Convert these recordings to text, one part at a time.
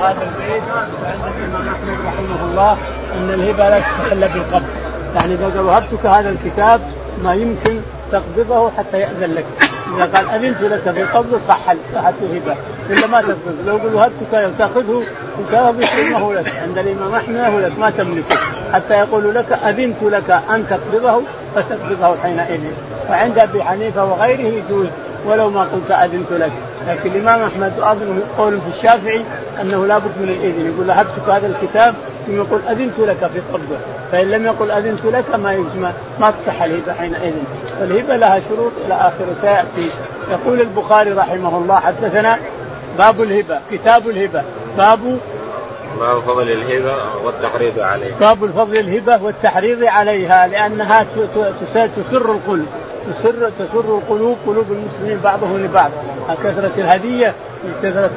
هذا البيت عند الامام احمد رحمه الله إن الهبة لا تحل بالقبض يعني إذا وهبتك هذا الكتاب ما يمكن تقبضه حتى يأذن لك. إذا قال أذنت لك بقبضه صح صحت الهبة. إلا ما تقبض. لو قل وهبتك تاخذه ما هو لك. عند الإمام أحمد لك. ما تملكه. حتى يقول لك أذنت لك أن تقبضه فتقبضه حينئذ. وعند أبي حنيفة وغيره يجوز. ولو ما قلت أذنت لك. لكن الإمام أحمد أظن قول في الشافعي أنه لابد من الإذن. يقول وهبتك هذا الكتاب ثم يقول أذنت لك في قبضه. فإن لم يقل أذنت لك ما يجمع ما تصح الهبة حينئذ والهبه لها شروط إلى اخره سيأتي. يقول البخاري رحمه الله حدثنا باب الهبة كتاب الهبة. باب باب فضل الهبة والتحريض عليها. باب الفضل الهبة والتحريض عليها لأنها تسر القلب تسر تسر القلوب قلوب المسلمين بعضهم لبعض. كثرة الهدية كثرة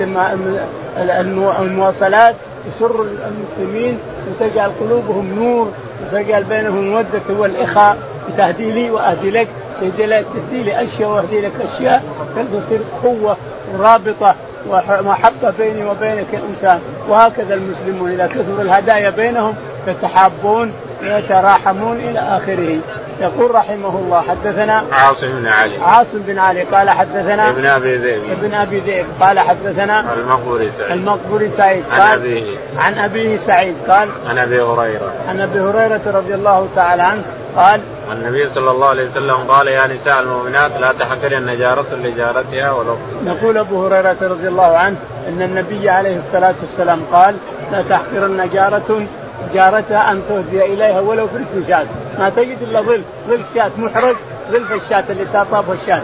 المواصلات تسر المسلمين وتجعل قلوبهم نور وتجعل بينهم المودة والإخاء تهدي لي وأهدي لك تهدي لي أشياء وأهدي لك أشياء تصير قوة ورابطة ومحبة بيني وبينك الإنسان وهكذا المسلمون إذا كثر الهدايا بينهم يتحابون ويتراحمون إلى آخره. يقول رحمه الله حدثنا عاصم بن علي. عاصم بن علي قال حدثنا ابن أبي ذئب. ابن أبي ذئب قال حدثنا المقبري سعيد. المقبري سعيد. قال عن أبيه. عن أبيه سعيد. قال عن أبي هريرة. عن أبي هريرة رضي الله تعالى عنه قال النبي صلى الله عليه وسلم قال يا نساء المؤمنات لا تحقرن جارة لجارتها ولو يقول أبو هريرة رضي الله عنه إن النبي عليه الصلاة والسلام قال لا تحقرن جارة جارتها أن تهدي إليها ولو فرس شاة ما تجد إلا ظل ظل شاة محرج ظل في الشاة اللي تطاف الشاة.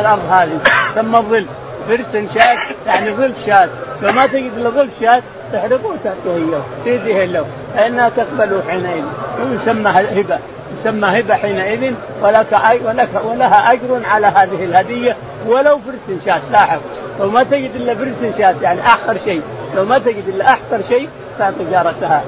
الأرض هذه. ثم الظل فرس شاة يعني ظل شاة. لو ما تجد إلا ظل شاة تحرقه وتعطيه اياه تهديه له فإنها تقبله حينئذ. ويسمى هبة. يسمى هبة حينئذ. ولك ولك ولها أجر على هذه الهدية. ولو فرس شاة. لاحظ. لو ما تجد إلا فرس شاة يعني احقر شيء. لو ما تجد إلا احقر شيء تعطي جارتها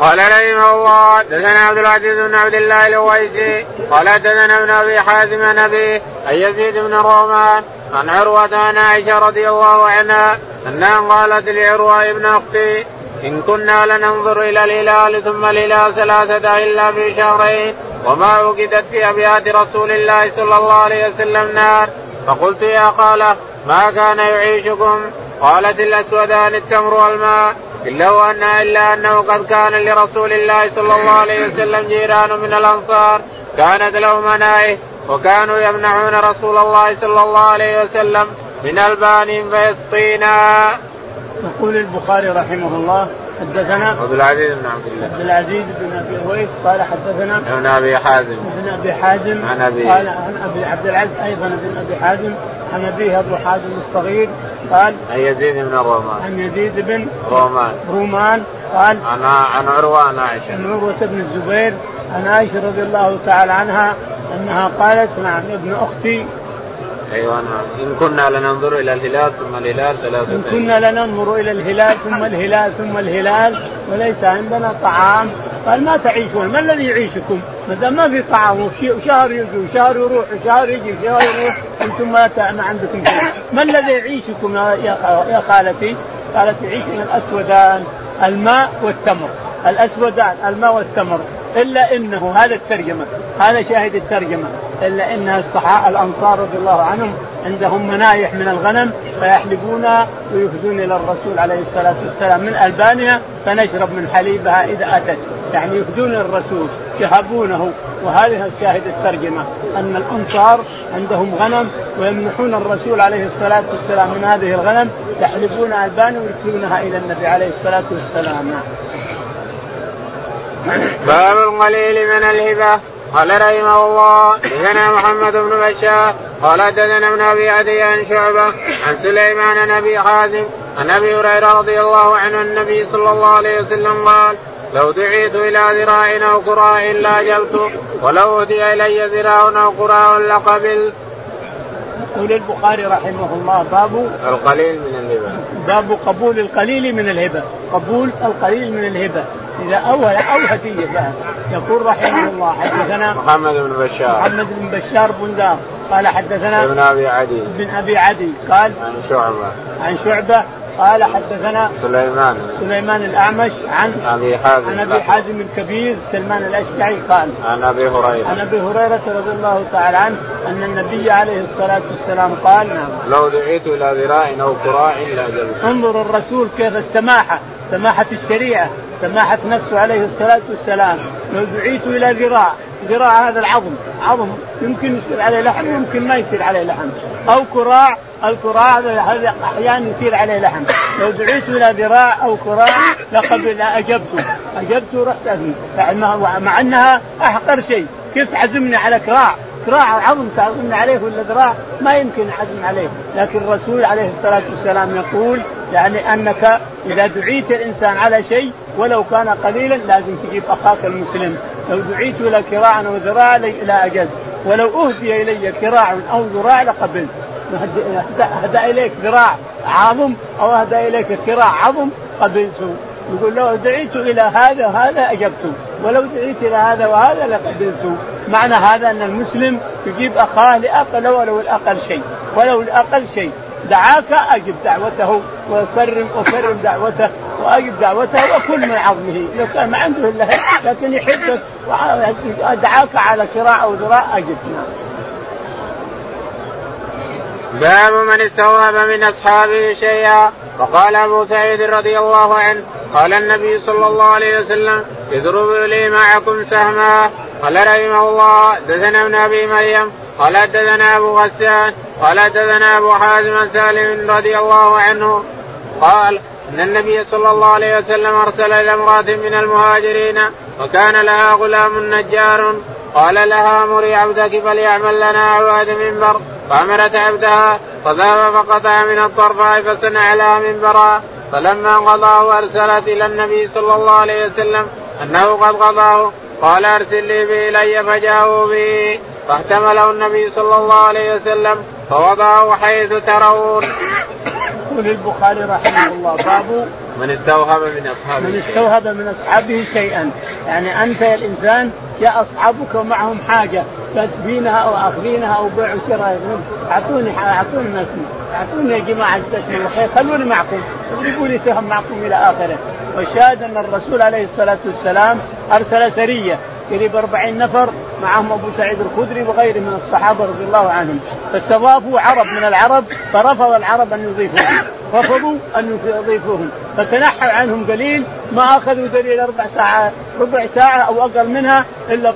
قال رحمه الله حدثنا عبد العزيز بن عبد الله الأويسي قال حدثنا ابن أبي حازم عن ابي ان يزيد بن الرومان عن عروة عن عائشة رضي الله عنها أنها قالت لعروة ابن أختي إن كنا لننظر إلى الهلال ثم الهلال ثلاثة إلا في شهرين وما وجدت في أبيات رسول الله صلى الله عليه وسلم نار فقلت يا خالة ما كان يعيشكم؟ قالت الأسودان التمر والماء إلا وأن إلا أنه قد كان لرسول الله صلى الله عليه وسلم جيران من الأنصار كانت لهم منائه وكانوا يمنعون رسول الله صلى الله عليه وسلم من البانهم فيسقينا. يقول البخاري رحمه الله حدثنا عبد العزيز بن عبد الله. عبد العزيز بن أبي أويس قال حدثنا ابن أبي حازم. ابن أبي حازم عن أبي. قال عن أبي عبد العزيز أيضا ابن أبي حازم عن أبيه أبو حازم الصغير قال عن يزيد بن رومان عن يزيد بن رومان. رومان قال عن عن عروة عن عائشة. عن عروة بن الزبير عن عائشة رضي الله تعالى عنها أنها قالت نعم ابن أختي أيوه نعم إن كنا لننظر إلى الهلال ثم الهلال ثلاثة إن كنا لننظر إلى الهلال ثم الهلال ثم الهلال وليس عندنا طعام. قال ما تعيشون؟ ما الذي يعيشكم؟ ما دام ما في طعام وشهر يجي وشهر يروح وشهر يجي وشهر يروح أنتم ما ما عندكم شيء، ما الذي يعيشكم يا خالتي؟ قالت يعيشنا الأسودان الماء والتمر، الأسودان الماء والتمر، إلا إنه هذا الترجمة، هذا شاهد الترجمة، إلا إن الصحابه الأنصار رضي الله عنهم عندهم منايح من الغنم فيحلبون ويفدون إلى الرسول عليه الصلاة والسلام. من البانها فنشرب من حليبها إذا أتت، يعني يفدون الرسول يهبونه وهذه الشاهد الترجمة أن الأنصار عندهم غنم ويمنحون الرسول عليه الصلاة والسلام من هذه الغنم يحلبون ألبان ويرسلونها إلى النبي عليه الصلاة والسلام. باب القليل من الهبة. قال رحمه الله حدثنا محمد بن بشار قال حدثنا ابن أبي عدي عن شعبة عن سليمان عن أبي حازم عن أبي هريرة رضي الله عنه النبي صلى الله عليه وسلم قال لو دعيت إلى ذراع أو قراء لاجبت ولو اهدي إلي ذراع أو قراء لقبلت. يقول البخاري رحمه الله باب القليل من الهبة. باب قبول القليل من الهبة. قبول القليل من الهبة. إذا اول أو هدية بقى يقول رحمه الله حدثنا محمد بن بشار. محمد بن بشار بندار قال حدثنا ابن أبي عدي. ابن أبي عدي. قال عن شعبة. عن شعبة. قال حدثنا سليمان. سليمان الأعمش عن أبي حازم عن أبي حازم الكبير سلمان الاشجعي قال عن أبي هريرة. عن أبي هريرة رضي الله تعالى عنه أن النبي عليه الصلاة والسلام قال نعم. لو دعيت إلى ذراع أو كراع لاجبت انظر الرسول كيف السماحة. سماحة الشريعة. سماحة نفسه عليه الصلاة والسلام. لو دعيت إلى ذراع ذراع هذا العظم. عظم يمكن يصير عليه لحم يمكن ما يصير عليه لحم. أو كراع الكراع هذا أحيانا يصير عليه لحم. لو دعيت إلى ذراع أو كراع لقبل اجبته اجبته رحت أذن مع أنها أحقر شيء. كيف تعزمني على كراع؟ كراع عظم تعزمني عليه ولا ذراع؟ ما يمكن أعزم عليه. لكن الرسول عليه الصلاة والسلام يقول يعني أنك إذا دعيت الإنسان على شيء ولو كان قليلا لازم تجيب أخاك المسلم. لو دعيت إلى كراع أو ذراع لا اجز ولو أهدي إلي كراع أو ذراع لقبلت. اهدى إليك ذراع عظم أو اهدى إليك كراع عظم قبلته يقول لو دعيت إلى هذا وهذا أجبت. ولو دعيت إلى هذا وهذا لقبلت. معنى هذا أن المسلم يجيب أخاه لأقل ولو الأقل شيء. ولو الأقل شيء. دعاك أجب دعوته وكرم وكرم دعوته وأجب دعوته وكل من عظمه. لو كان ما عنده إلا لكن يحبك دعاك على كراع أو ذراع أجب. باب من استوهب من أصحابه شيئا. وقال أبو سعيد رضي الله عنه قال النبي صلى الله عليه وسلم اضربوا لي معكم سهما. قال رحمه الله دثنا ابن أبي مريم قال حدثنا أبو غسان قال حدثنا أبو حازم سالم رضي الله عنه قال إن النبي صلى الله عليه وسلم أرسل إلى امرأة من المهاجرين وكان لها غلام نجار قال لها مري عبدك فليعمل لنا عواد منبر فأمرت عبدها فذهب فقطع من الطرفاء فصنع لها منبرا فلما قضاه أرسلت إلى النبي صلى الله عليه وسلم أنه قد قضاه قال أرسل لي به إلي فجاءوا به فاحتمله النبي صلى الله عليه وسلم فوضعه حيث ترون. يقول البخاري رحمه الله باب من استوهب من أصحابه من استوهب من أصحابه شيئا. يعني أنت يا الإنسان جاء أصحابك ومعهم حاجة كاسبينها أو أخذينها أو بيع وشراء. أعطوني أعطوني أعطوني يا جماعة جزاكم الله خير خلوني معكم. اضربوا لي سهم معكم إلى آخره. والشاهد أن الرسول عليه الصلاة والسلام أرسل سرية. قريب 40 نفر معهم أبو سعيد الخدري وغيره من الصحابة رضي الله عنهم. فاستضافوا عرب من العرب فرفض العرب أن يضيفوهم. رفضوا أن يضيفوهم. فتنحوا عنهم قليل ما أخذوا دليل أربع ساعات ربع ساعة أو أقل منها إلا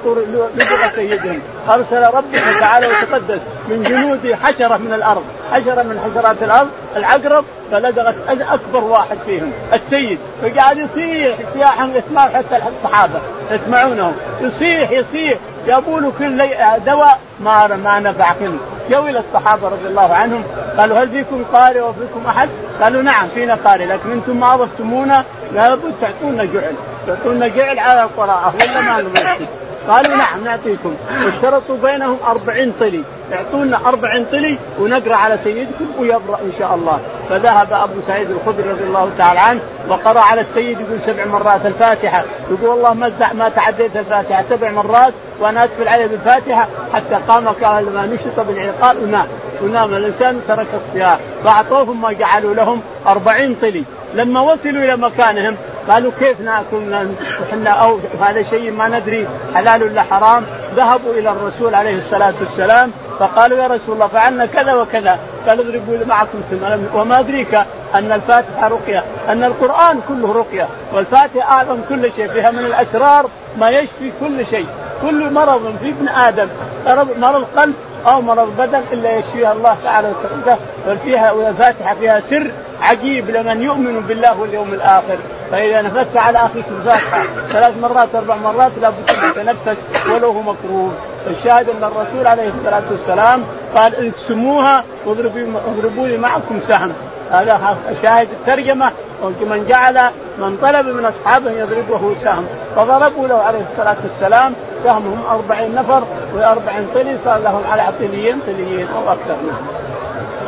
لبغ سيدهم. أرسل ربنا تعالى وتقدس من جنود حشرة من الأرض حشرة من حشرات الأرض العقرب فلدغت أكبر واحد فيهم السيد فقعد يصيح صياحا يسمعوا حتى الصحابة يسمعونه يصيح يصيح. جابوا له كل دواء ما ما نفعكم جو إلى الصحابة رضي الله عنهم قالوا هل فيكم قارئ وفيكم أحد؟ قالوا نعم فينا قارئ لكن أنتم ما أضفتمونا لابد تعطونا جعل. تعطونا جعل على القراءة ولا ما نمسك قالوا نعم نعطيكم. واشترطوا بينهم أربعين طلي. يعطونا أربعين طلي ونقرأ على سيدكم ويبرأ إن شاء الله. فذهب أبو سعيد الخدري رضي الله تعالى عنه وقرأ على السيد يقول سبع مرات الفاتحة. يقول والله ما ما تعديت الفاتحة. سبع مرات وأنا أسفل عليه بالفاتحة حتى قام قال ما نشط بالعقاب ونام ونام الإنسان ترك الصيام. فأعطوهم ما جعلوا لهم أربعين طلي. لما وصلوا إلى مكانهم قالوا كيف نأكل؟ إحنا أو هذا شيء ما ندري. حلال ولا حرام؟ ذهبوا إلى الرسول عليه الصلاة والسلام فقالوا يا رسول الله فعلنا كذا وكذا. قال اضربوا معكم وما أدريك أن الفاتحة رقية أن القرآن كله رقية والفاتحة اعظم كل شيء فيها من الاسرار ما يشفي كل شيء. كل مرض في ابن آدم مرض قلب أو مرض بدن إلا يشفيها الله تعالى وتعالى فيها والفاتحة فيها سر عجيب لمن يؤمن بالله واليوم الآخر. فإذا نفست على أخيك الفاتحة ثلاث مرات أربع مرات لابد أن تتنفس ولو هو مكروه. الشاهد أن الرسول عليه الصلاة والسلام قال اقسموها واضربوا لي معكم سهم هذا شاهد الترجمة ومن جعل من طلب من أصحابه يضربه سهم فضربوا له عليه الصلاة والسلام سهمهم أربعين نفر وأربعين طلي صار لهم على طليين طليين أو أكثر نعم.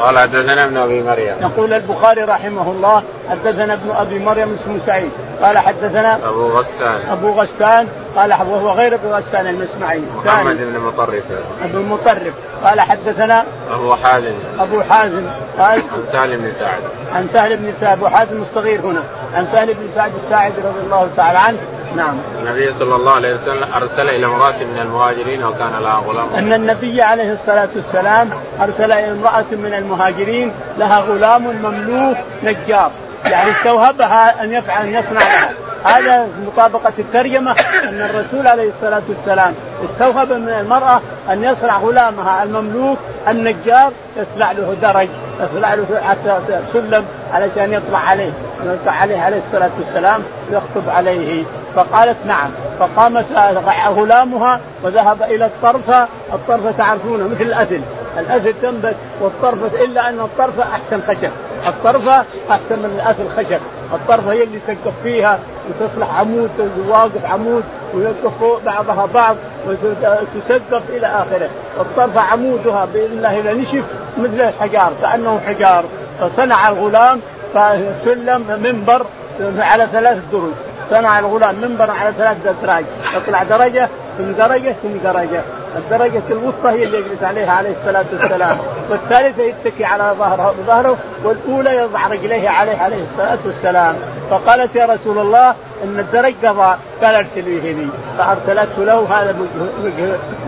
قال حدثنا ابن أبي مريم. يقول البخاري رحمه الله حدثنا ابن أبي مريم اسمه سعيد. قال حدثنا أبو غسان. أبو غسان قال وهو غير أبو غسان المسمعي. محمد بن مطرف. أبو المطرف قال حدثنا أبو حازم. أبو حازم. قال عن سهل بن سعد. عن سهل بن سعد. أبو حازم الصغير هنا. عن سهل بن سعد الساعدي رضي الله تعالى عنه. نعم. النبي صلى الله عليه وسلم أرسل إلى امرأة من المهاجرين وكان لها غلام. أن النبي عليه الصلاة والسلام أرسل إلى امرأة من المهاجرين لها غلام مملوك نجار. يعني استوهبها أن يفعل أن يصنع لها. هذا مطابقة الترجمة أن الرسول عليه الصلاة والسلام استوهب من المرأة أن يصنع غلامها المملوك النجار يصنع له درج يصنع له حتى سلم علشان يطلع عليه يطلع عليه عليه الصلاة والسلام يخطب عليه. فقالت نعم. فقام غلامها وذهب إلى الطرفة. الطرفة تعرفونه مثل الأذن الأذن تنبت والطرفة إلا أن الطرفة أحسن خشب. الطرفة أحسن من الاث الخشب، الطرفة هي اللي يسقف فيها وتصلح عمود واقف عمود ويوقف فوق بعضها بعض وتسقف إلى آخره، الطرفة عمودها باذن الله إذا نشف مثل الحجار كأنه حجار، فصنع الغلام فسلم منبر على ثلاث درج، صنع الغلام منبر على ثلاث ادراج، يطلع درجة ثم درجة ثم درجة، الدرجة الوسطى هي اللي يجلس عليها عليه الصلاة والسلام. والثالثة يتكي على ظهره بظهره والأولى يضع رجليه عليه عليه الصلاة والسلام. فقالت يا رسول الله إن الدرج قضى قال ارسليه لي. فأرسلته له. هذا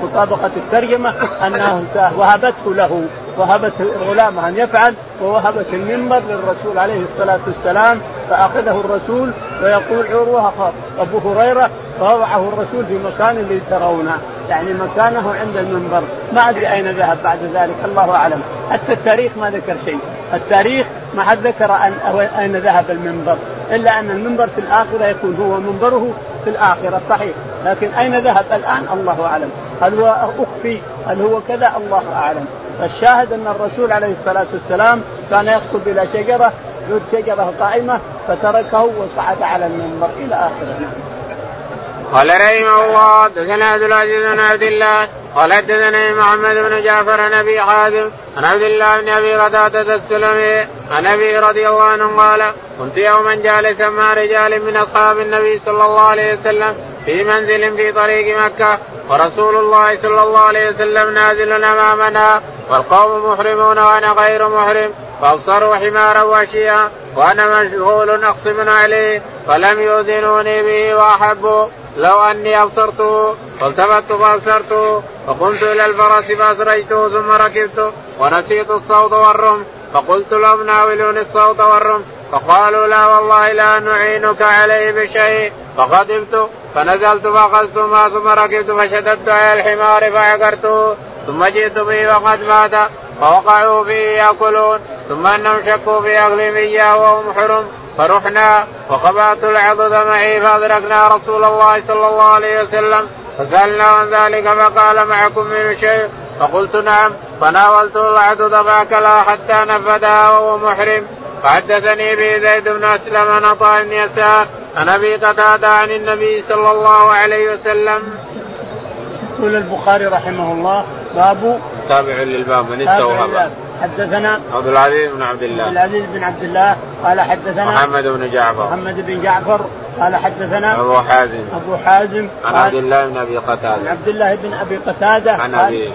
مطابقة الترجمة انه وهبته له. وهبت غلامها أن يفعل. ووهبت المنبر للرسول عليه الصلاة والسلام. فأخذه الرسول ويقول عروة أبو هريرة فوضعه الرسول في مكان اللي ترونه. يعني مكانه عند المنبر. ما أدري أين ذهب بعد ذلك. الله أعلم. حتى التاريخ ما ذكر شيء. التاريخ ما حد ذكر أن أين ذهب المنبر. إلا أن المنبر في الآخرة يكون هو منبره في الآخرة. صحيح. لكن أين ذهب الآن؟ الله أعلم. هل هو أخفي؟ هل هو كذا؟ الله أعلم. فالشاهد أن الرسول عليه الصلاة والسلام كان يخطب إلى شجرة ذو شجرة قائمة فتركه وصعد على المنبر إلى آخره. قال رحمه الله دثنا عبد العزيز بن عبد الله قال حدثنا محمد بن جعفر عن أبي حازم عن عبد الله بن أبي قتادة السلمي عن أبي رضي الله عنه قال كنت يوما جالسا مع رجال من أصحاب النبي صلى الله عليه وسلم في منزل في طريق مكة ورسول الله صلى الله عليه وسلم نازل أمامنا والقوم محرمون وأنا غير محرم. فابصروا حمارا واشيا وأنا مشغول اقسم عليه فلم يؤذنوني به وأحبوا. لو أني أبصرته فالتفت فابصرته فقمت إلى الفرس فأسرجته ثم ركبته ونسيت الصوت والرم فقلت لهم ناولوني الصوت والرم فقالوا لا والله لا نعينك عليه بشيء. فغضبت فنزلت فأخذت ما ثم ركبت فشددت على الحمار فعقرته ثم جئت به وقد مات. فوقعوا فيه يأكلون ثم أنهم شكوا في أكلهم إياه وهم حرم فرحنا وقبعت العضد معي فأدركنا رسول الله صلى الله عليه وسلم فسألنا عن ذلك فقال معكم من شيء فقلت نعم فناولت العضد فاكلها حتى نفدها وهو محرم فحدثني به زيد بن أسلم عن عطاء بن يسار عن أبي قتادة عن النبي صلى الله عليه وسلم. يقول البخاري رحمه الله باب تابع للباب من استوهب حدثنا عبد العزيز بن عبد الله. عبد العزيز بن عبد الله. قال حدثنا محمد بن جعفر. محمد بن جعفر. قال حدثنا أبو حازم. أبو حازم. عن عبد الله بن أبي قتادة. عن عبد الله بن أبي قتادة. عن ابي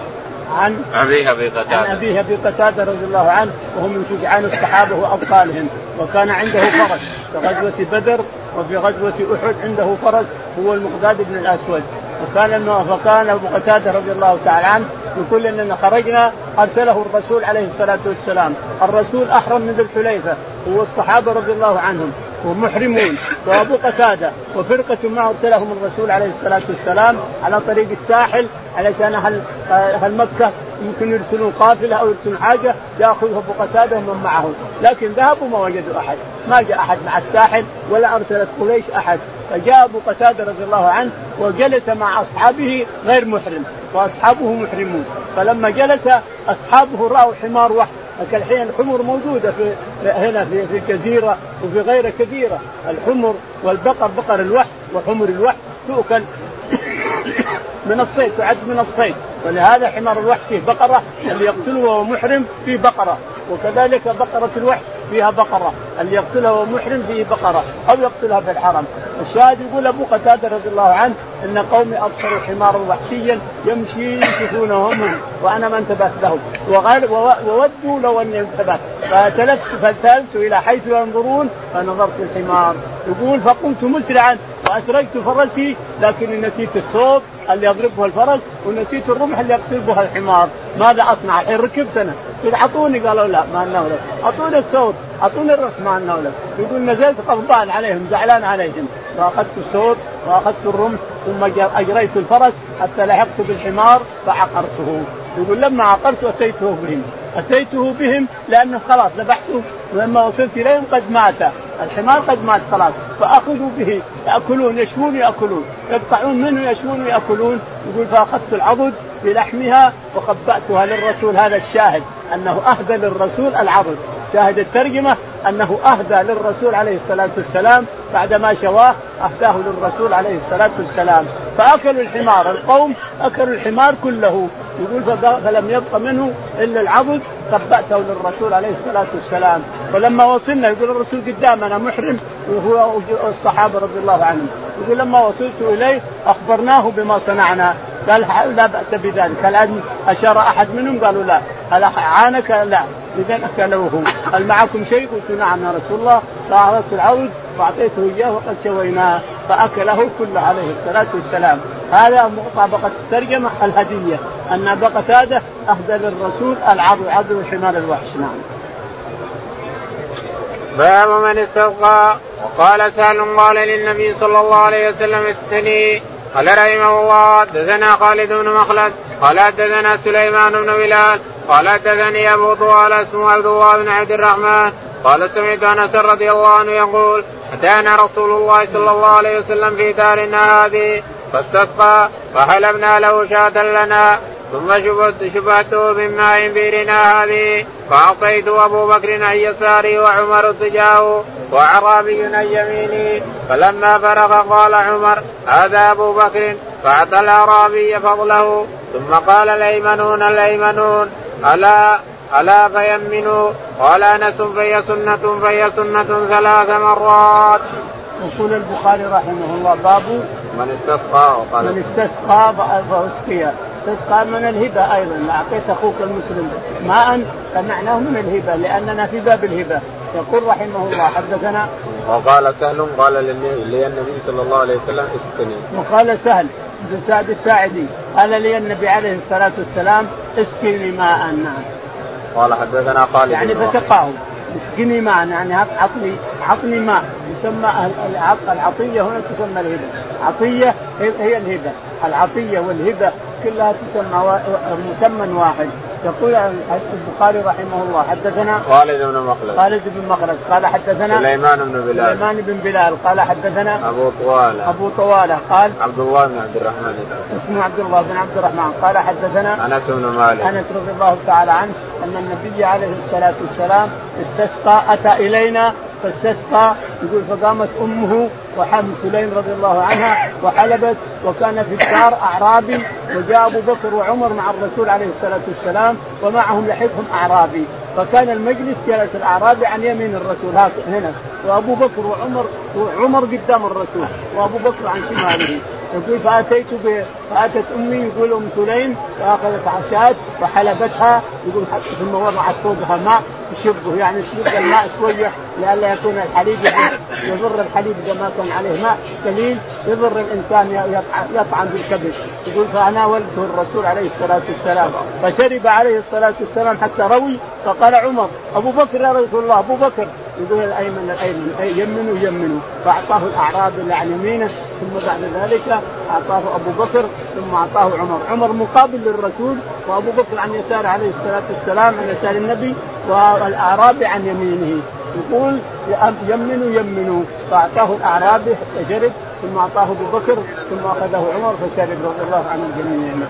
عن ابي أبي قتادة. عن أبيه أبي قتادة رضي الله عنه وهو من شجعان الصحابة وأبطالهم. وكان عنده فرس في غزوة بدر وفي غزوة أحد عنده فرس هو المقداد بن الأسود. وكان فكان أبو قتادة رضي الله تعالى عنه يقول اننا خرجنا أرسله الرسول عليه الصلاة والسلام، الرسول أحرم من ذي الحليفة والصحابه رضي الله عنهم ومحرمون. وأبو قتادة وفرقة ما أرسلهم الرسول عليه الصلاة والسلام على طريق الساحل علشان أهل أهل مكة يمكن يرسلون قافلة أو يرسلون حاجة ياخذ ابو قتاده ومن معه، لكن ذهبوا ما وجدوا أحد، ما جاء أحد مع الساحل ولا أرسلت قريش أحد، فجاء أبو قتادة رضي الله عنه وجلس مع أصحابه غير محرم. وأصحابه محرمون. فلما جلس أصحابه رأوا حمار وحش. الحين الحمر موجودة في هنا في في الجزيره وفي غيرها كثيره الحمر والبقر بقر الوحش وحمر الوحش تؤكل من الصيد تعد من الصيد. ولهذا حمار الوحش فيه بقرة اللي يقتله وهو محرم فيه بقرة. وكذلك بقرة الوحش فيها بقرة اللي يقتلها وهو محرم فيه بقرة أو يقتلها في الحرم. الشاهد يقول أبو قتادة رضي الله عنه إن قومي أبصروا حمارا وحشيا يمشي يشوفونه هم وأنا ما انتبهت له وودوا لو أني انتبهت. فتلفت فالتفت إلى حيث ينظرون فنظرت الحمار. يقول فقمت مسرعا واسرجت فرسي لكني نسيت الصوت اللي يضربه الفرس ونسيت الرمح اللي يقتل بها الحمار. ماذا أصنع؟ الحين ركبت أنا. أعطوني قالوا لا ما أنه لك. أعطوني الصوت أعطوني الرأس ما أنه لك. يقول نزلت غضبان عليهم زعلان عليهم. واخذت الصوت واخذت الرمح ثم أجريت الفرس حتى لحقت بالحمار فعقرته. يقول لما عقرت أتيته بهم. أتيته بهم لأنه خلاص ذبحته. ولما وصلت إليهم قد مات. الحمار قد مات خلاص فأخذوا به يأكلون يشوون يأكلون يقطعون منه يشوون وياكلون يقول فأخذت العضد بلحمها وخبأتها للرسول هذا الشاهد أنه أهدى للرسول العضد. شاهد الترجمة أنه أهدى للرسول عليه الصلاة والسلام بعدما شواه أهداه للرسول عليه الصلاة والسلام. فأكلوا الحمار القوم أكلوا الحمار كله. يقول فلم يبق منه إلا العضد خبأته للرسول عليه الصلاة والسلام. ولما وصلنا يقول الرسول قدامنا محرم وهو الصحابة رضي الله عنهم. يقول لما وصلت إليه أخبرناه بما صنعنا. قال لا بأس بذلك. هل أشار أحد منهم؟ قالوا لا. هل عانك لا. اذا أكلوه. هل معكم شيء؟ قلت نعم يا رسول الله. فاخذت العود واعطيته إياه وقد شويناه فأكله كله عليه الصلاة والسلام. هذا مطابقة الترجمة الهدية أن أبا قتادة اهدى للرسول العضو عضو حمار الوحش. نعم. باب من استسقى وقال سهل قال للنبي صلى الله عليه وسلم استني قال رحمه الله حدثنا خالد بن مخلد. قال حدثنا سليمان بن بلال. قال حدثني أبو طوال اسمه عبد الله بن عبد الرحمن. قال سمعت أنس رضي الله عنه يقول أتانا رسول الله صلى الله عليه وسلم في دارنا هذه فاستسقى فحلبنا له شاة لنا. ثم شبهته من ماء بئرنا هذه فأعطيت أبو بكر عن يساري وعمر تجاهه وأعرابي عن يمينه فلما فرغ قال عمر هذا أبو بكر. فاعطى الأعرابي فضله ثم قال الأيمنون الأيمنون الا ألا فيمنوا؟ قال أنس فهي سنه فهي سنة ثلاث مرات. يقول البخاري رحمه الله باب من استسقى وقال من استسقى فأسقي. استسقى من الهبة أيضا أعطيت أخوك المسلم. ماء فمعناه من الهبة لأننا في باب الهبة. يقول رحمه الله حدثنا وقال سهل قال للنبي صلى الله عليه وسلم اسقني وقال سهل بن سعد الساعدي قال لي النبي عليه الصلاة والسلام اسقني ماء نعم. قال حدثنا خالد يعني فسقاه اسقني ماء يعني عطني عطني ماء. يسمى العطية هنا تسمى الهبة. عطية هي الهبة. العطية والهبة كلها تسمى مسمى واحد. يقول البخاري رحمه الله حدثنا خالد بن مخلد. خالد بن مخلد. قال حدثنا سليمان بن بلال. سليمان بن بلال. قال حدثنا أبو طوالة. أبو طوالة. قال عبد الله بن عبد الرحمن. اسمه عبد الله بن عبد الرحمن. قال حدثنا أنس بن مالك. أنس رضي الله تعالى عنه أن النبي عليه الصلاة والسلام استسقى أتى إلينا فاستسقى يقول فقامت أمه وحم سليم رضي الله عنها وحلبت وكان في الدار أعرابي وجاء أبو بكر وعمر مع الرسول عليه الصلاة والسلام ومعهم لحقهم أعرابي. فكان المجلس جلس الأعرابي عن يمين الرسول هنا. وأبو بكر وعمر وعمر قدام الرسول وأبو بكر عن شماله. يقول فأتيت. فأتت أمي يقول أم سليم فأخذت عشات وحلبتها. يقول ثم وضعت فوقها ماء. تشبه يعني تشب الماء شوية لئلا يكون الحليب يضر الحليب اذا ما كان عليه ماء قليل يضر الإنسان يطعن بالكبد. يقول فناولته الرسول عليه الصلاة والسلام فشرب عليه الصلاة والسلام حتى روي فقال عمر أبو بكر يا رسول الله أبو بكر. يقول الايمن الايمن أي يمنوا يمنوا فأعطاه الأعراب اللي عن يمينه ثم بعد ذلك أعطاه أبو بكر ثم أعطاه عمر، عمر مقابل للرسول وأبو بكر عن يساره عليه الصلاة والسلام عن يسار النبي والأعرابي عن يمينه. يقول يمنوا يمنوا. فأعطاه الأعرابي حتى شرب ثم أعطاه أبو بكر ثم أخذه عمر فشرب رضي الله عن الجميع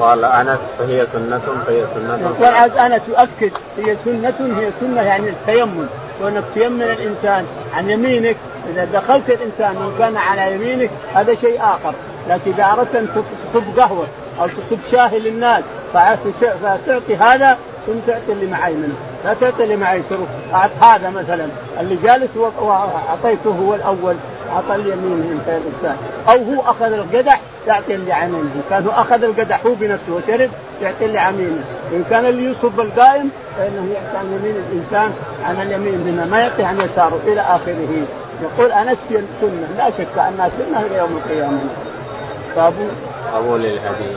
قال أنس فهي سنة فهي سنة. يقول أنس يؤكد هي سنة هي سنة يعني التيمم. وانك تيمن الإنسان. عن يمينك إذا دخلت الإنسان من كان على يمينك هذا شيء آخر. لكن إذا أردت أن تصب قهوة أو تصب شاهي للناس فتعطي هذا ثم تعطي اللي معي منه. لا تعطي اللي معي يسره أعط هذا مثلا. اللي جالس وأعطيته هو الأول. اعطى اليمين انت الانسان أو هو أخذ القدح يعطي اللي عن يمينه، إن كان هو أخذ القدح هو بنفسه وشرب يعطي اللي عن يمينه، إن كان اللي يصب القائم فإنه يعطي عن يمين الإنسان عن اليمين منه ما يعطي عن يساره إلى آخره، يقول أنس السنة لا شك انها سنه إلى يوم القيامة. باب قبول الهديه